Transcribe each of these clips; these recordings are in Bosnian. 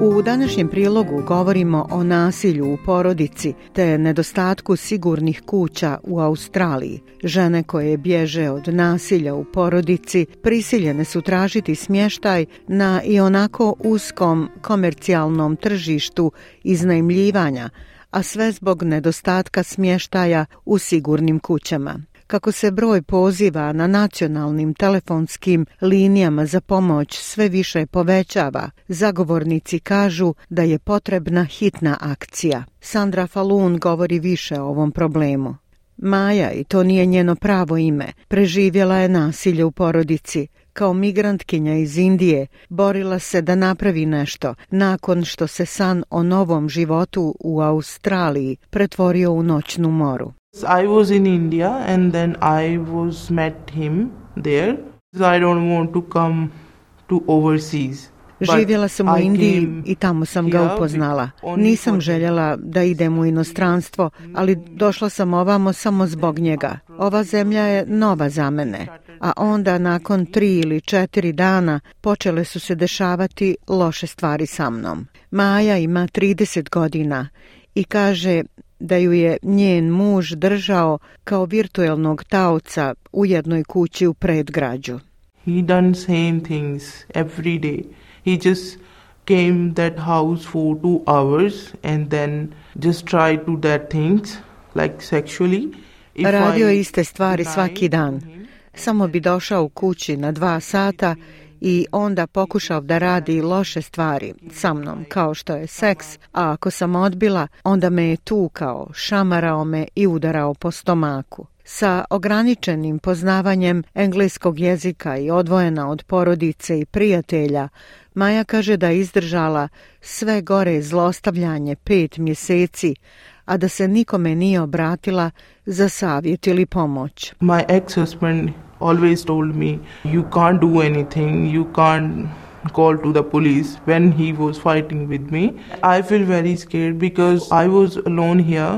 U današnjem prilogu govorimo o nasilju u porodici te nedostatku sigurnih kuća u Australiji. Žene koje bježe od nasilja u porodici prisiljene su tražiti smještaj na i onako uskom komercijalnom tržištu iznajmljivanja, a sve zbog nedostatka smještaja u sigurnim kućama kako se broj poziva na nacionalnim telefonskim linijama za pomoć sve više povećava, zagovornici kažu da je potrebna hitna akcija. Sandra Falun govori više o ovom problemu. Maja, i to nije njeno pravo ime, preživjela je nasilje u porodici kao migrantkinja iz Indije, borila se da napravi nešto nakon što se san o novom životu u Australiji pretvorio u noćnu moru. I was in India and then I was met him there. So I don't want to come to overseas. Živjela sam u Indiji i tamo sam ga upoznala. Nisam željela da idem u inostranstvo, ali došla sam ovamo samo zbog njega. Ova zemlja je nova za mene a onda nakon tri ili četiri dana počele su se dešavati loše stvari sa mnom. Maja ima 30 godina i kaže da ju je njen muž držao kao virtuelnog taoca u jednoj kući u predgrađu. He done same things every day. He just came that house for two hours and then just tried to that things like sexually. Radio iste stvari svaki dan samo bi došao u kući na dva sata i onda pokušao da radi loše stvari sa mnom, kao što je seks, a ako sam odbila, onda me je tukao, šamarao me i udarao po stomaku. Sa ograničenim poznavanjem engleskog jezika i odvojena od porodice i prijatelja, Maja kaže da je izdržala sve gore zlostavljanje pet mjeseci, a da se nikome nije obratila za savjet ili pomoć. My ex-husband always told me you can't do anything you can't call to the police when he was fighting with me i feel very scared because i was alone here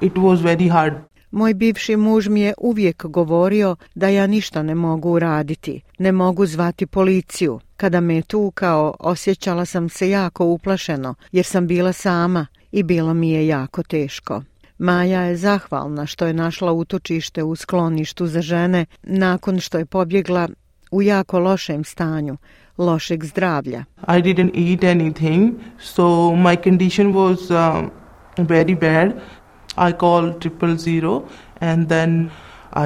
it was very hard Moj bivši muž mi je uvijek govorio da ja ništa ne mogu uraditi, ne mogu zvati policiju. Kada me je tukao, osjećala sam se jako uplašeno, jer sam bila sama i bilo mi je jako teško. Maja je zahvalna što je našla utočište u skloništu za žene nakon što je pobjegla u jako lošem stanju, lošeg zdravlja. I didn't eat anything, so my condition was uh, very bad. I called triple zero and then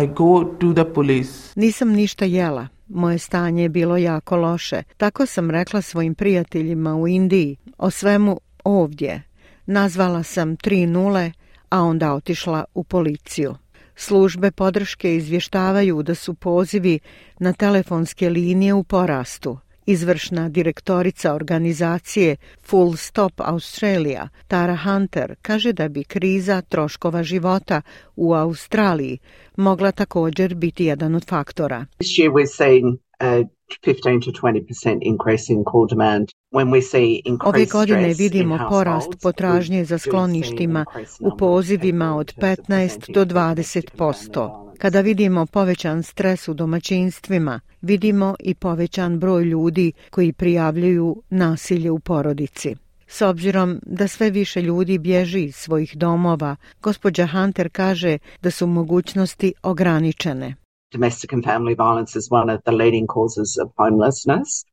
I go to the police. Nisam ništa jela. Moje stanje je bilo jako loše. Tako sam rekla svojim prijateljima u Indiji o svemu ovdje. Nazvala sam 3 nule, a onda otišla u policiju. Službe podrške izvještavaju da su pozivi na telefonske linije u porastu. Izvršna direktorica organizacije Full Stop Australia, Tara Hunter, kaže da bi kriza troškova života u Australiji mogla također biti jedan od faktora. This year we've seen a 15 to 20% increase in call demand when we see increase Ove godine vidimo porast potražnje za skloništima u pozivima od 15 do 20%. Kada vidimo povećan stres u domaćinstvima, vidimo i povećan broj ljudi koji prijavljuju nasilje u porodici. S obzirom da sve više ljudi bježi iz svojih domova, gospođa Hunter kaže da su mogućnosti ograničene domestic and family violence is one of the leading causes of homelessness.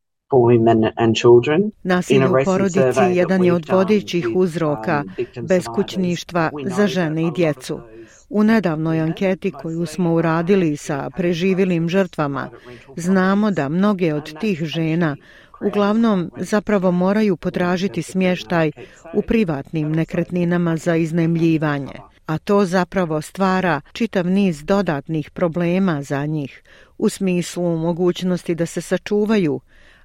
Nasilje u porodici jedan je od vodećih uzroka um, bezkućništva za žene i djecu. U nedavnoj anketi koju smo uradili sa preživilim žrtvama, znamo da mnoge od tih žena Uglavnom, zapravo moraju podražiti smještaj u privatnim nekretninama za iznemljivanje, a to zapravo stvara čitav niz dodatnih problema za njih u smislu mogućnosti da se sačuvaju,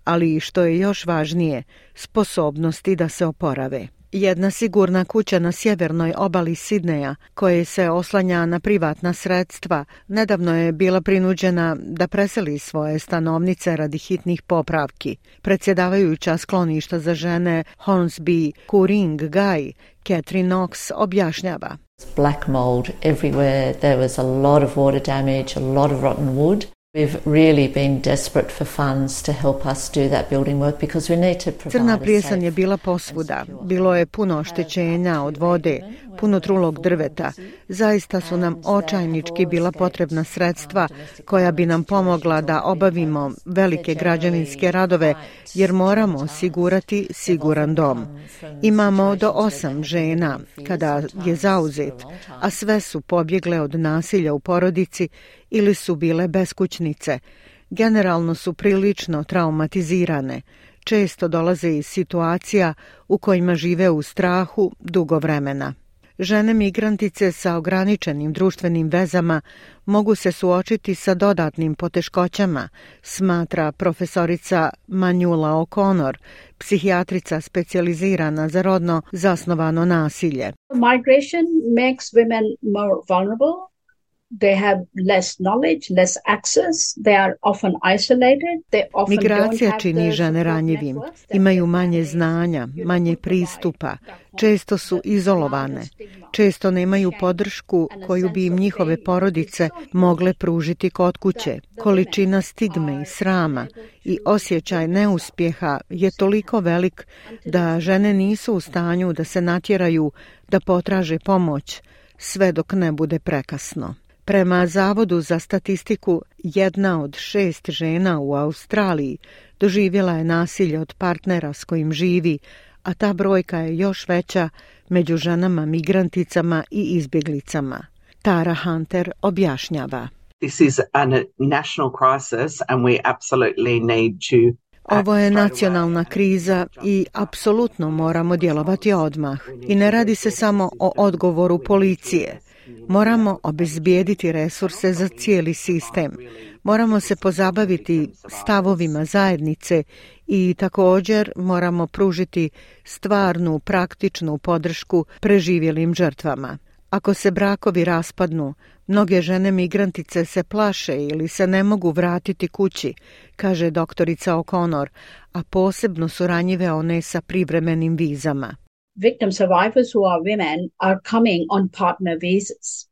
ali i što je još važnije, sposobnosti da se oporave. Jedna sigurna kuća na sjevernoj obali Sidneja, koje se oslanja na privatna sredstva, nedavno je bila prinuđena da preseli svoje stanovnice radi hitnih popravki. Predsjedavajuća skloništa za žene Hornsby Kuring Guy, Catherine Knox, objašnjava. Black mold everywhere, there was a lot of water damage, a lot of rotten wood. We've really been desperate for funds to help us do that building work because we need to provide Crna prijesan je bila posvuda. Bilo je puno oštećenja od vode puno trulog drveta. Zaista su nam očajnički bila potrebna sredstva koja bi nam pomogla da obavimo velike građevinske radove jer moramo osigurati siguran dom. Imamo do osam žena kada je zauzet, a sve su pobjegle od nasilja u porodici ili su bile beskućnice. Generalno su prilično traumatizirane. Često dolaze iz situacija u kojima žive u strahu dugo vremena žene migrantice sa ograničenim društvenim vezama mogu se suočiti sa dodatnim poteškoćama, smatra profesorica Manjula O'Connor, psihijatrica specializirana za rodno zasnovano nasilje. Migration makes women more vulnerable they have less knowledge, less access, they are often isolated, they often Migracija don't čini žene ranjivim, imaju manje znanja, manje pristupa, često su izolovane, često nemaju podršku koju bi im njihove porodice mogle pružiti kod kuće. Količina stigme i srama i osjećaj neuspjeha je toliko velik da žene nisu u stanju da se natjeraju da potraže pomoć sve dok ne bude prekasno. Prema Zavodu za statistiku, jedna od šest žena u Australiji doživjela je nasilje od partnera s kojim živi, a ta brojka je još veća među ženama migranticama i izbjeglicama. Tara Hunter objašnjava. This is a national crisis and we absolutely need to uh, Ovo je nacionalna kriza i apsolutno moramo djelovati odmah. I ne radi se samo o odgovoru policije. Moramo obezbijediti resurse za cijeli sistem. Moramo se pozabaviti stavovima zajednice i također moramo pružiti stvarnu, praktičnu podršku preživjelim žrtvama. Ako se brakovi raspadnu, mnoge žene migrantice se plaše ili se ne mogu vratiti kući, kaže doktorica O'Connor, a posebno su ranjive one sa privremenim vizama victim survivors who are women are coming on partner visas.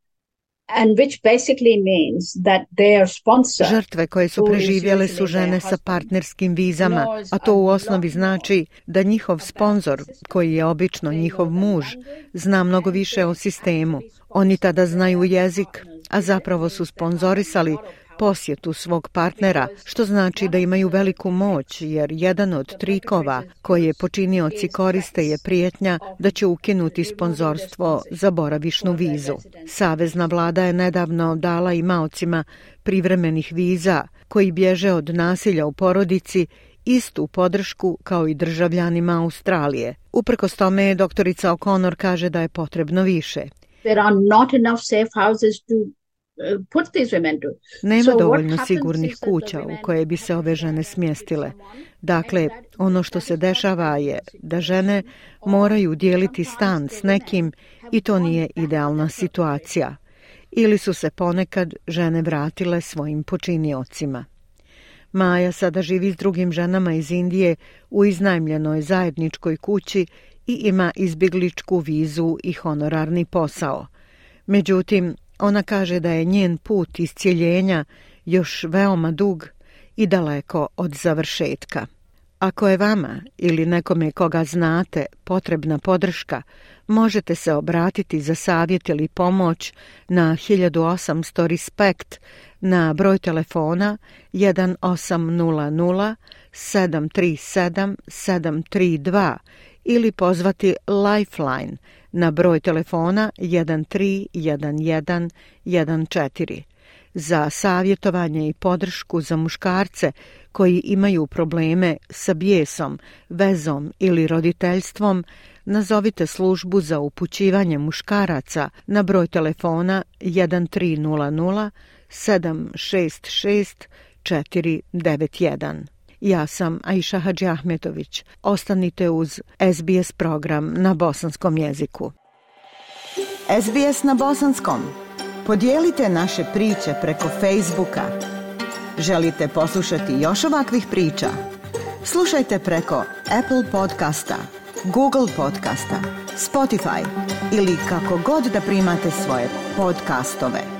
And which basically means that their sponsor, Žrtve koje su preživjele su žene sa partnerskim vizama, a to u osnovi znači da njihov sponsor, koji je obično njihov muž, zna mnogo više o sistemu. Oni tada znaju jezik, a zapravo su sponzorisali posjetu svog partnera, što znači da imaju veliku moć, jer jedan od trikova koje počinioci koriste je prijetnja da će ukinuti sponzorstvo za boravišnu vizu. Savezna vlada je nedavno dala imaocima privremenih viza koji bježe od nasilja u porodici istu podršku kao i državljanima Australije. Uprkos tome, doktorica O'Connor kaže da je potrebno više. There are not enough safe houses to put these women to. Nema dovoljno sigurnih kuća u koje bi se ove žene smjestile. Dakle, ono što se dešava je da žene moraju dijeliti stan s nekim i to nije idealna situacija. Ili su se ponekad žene vratile svojim počiniocima. Maja sada živi s drugim ženama iz Indije u iznajmljenoj zajedničkoj kući i ima izbjegličku vizu i honorarni posao. Međutim, Ona kaže da je njen put iscijeljenja još veoma dug i daleko od završetka. Ako je vama ili nekome koga znate potrebna podrška, možete se obratiti za savjet ili pomoć na 1800 Respect na broj telefona 1800 737 732 ili pozvati Lifeline na broj telefona 131114 za savjetovanje i podršku za muškarce koji imaju probleme sa bijesom, vezom ili roditeljstvom, nazovite službu za upućivanje muškaraca na broj telefona 1300 766 491. Ja sam Aisha Hadži Ahmetović. Ostanite uz SBS program na bosanskom jeziku. SBS na bosanskom. Podijelite naše priče preko Facebooka. Želite poslušati još ovakvih priča? Slušajte preko Apple podcasta, Google podcasta, Spotify ili kako god da primate svoje podcastove.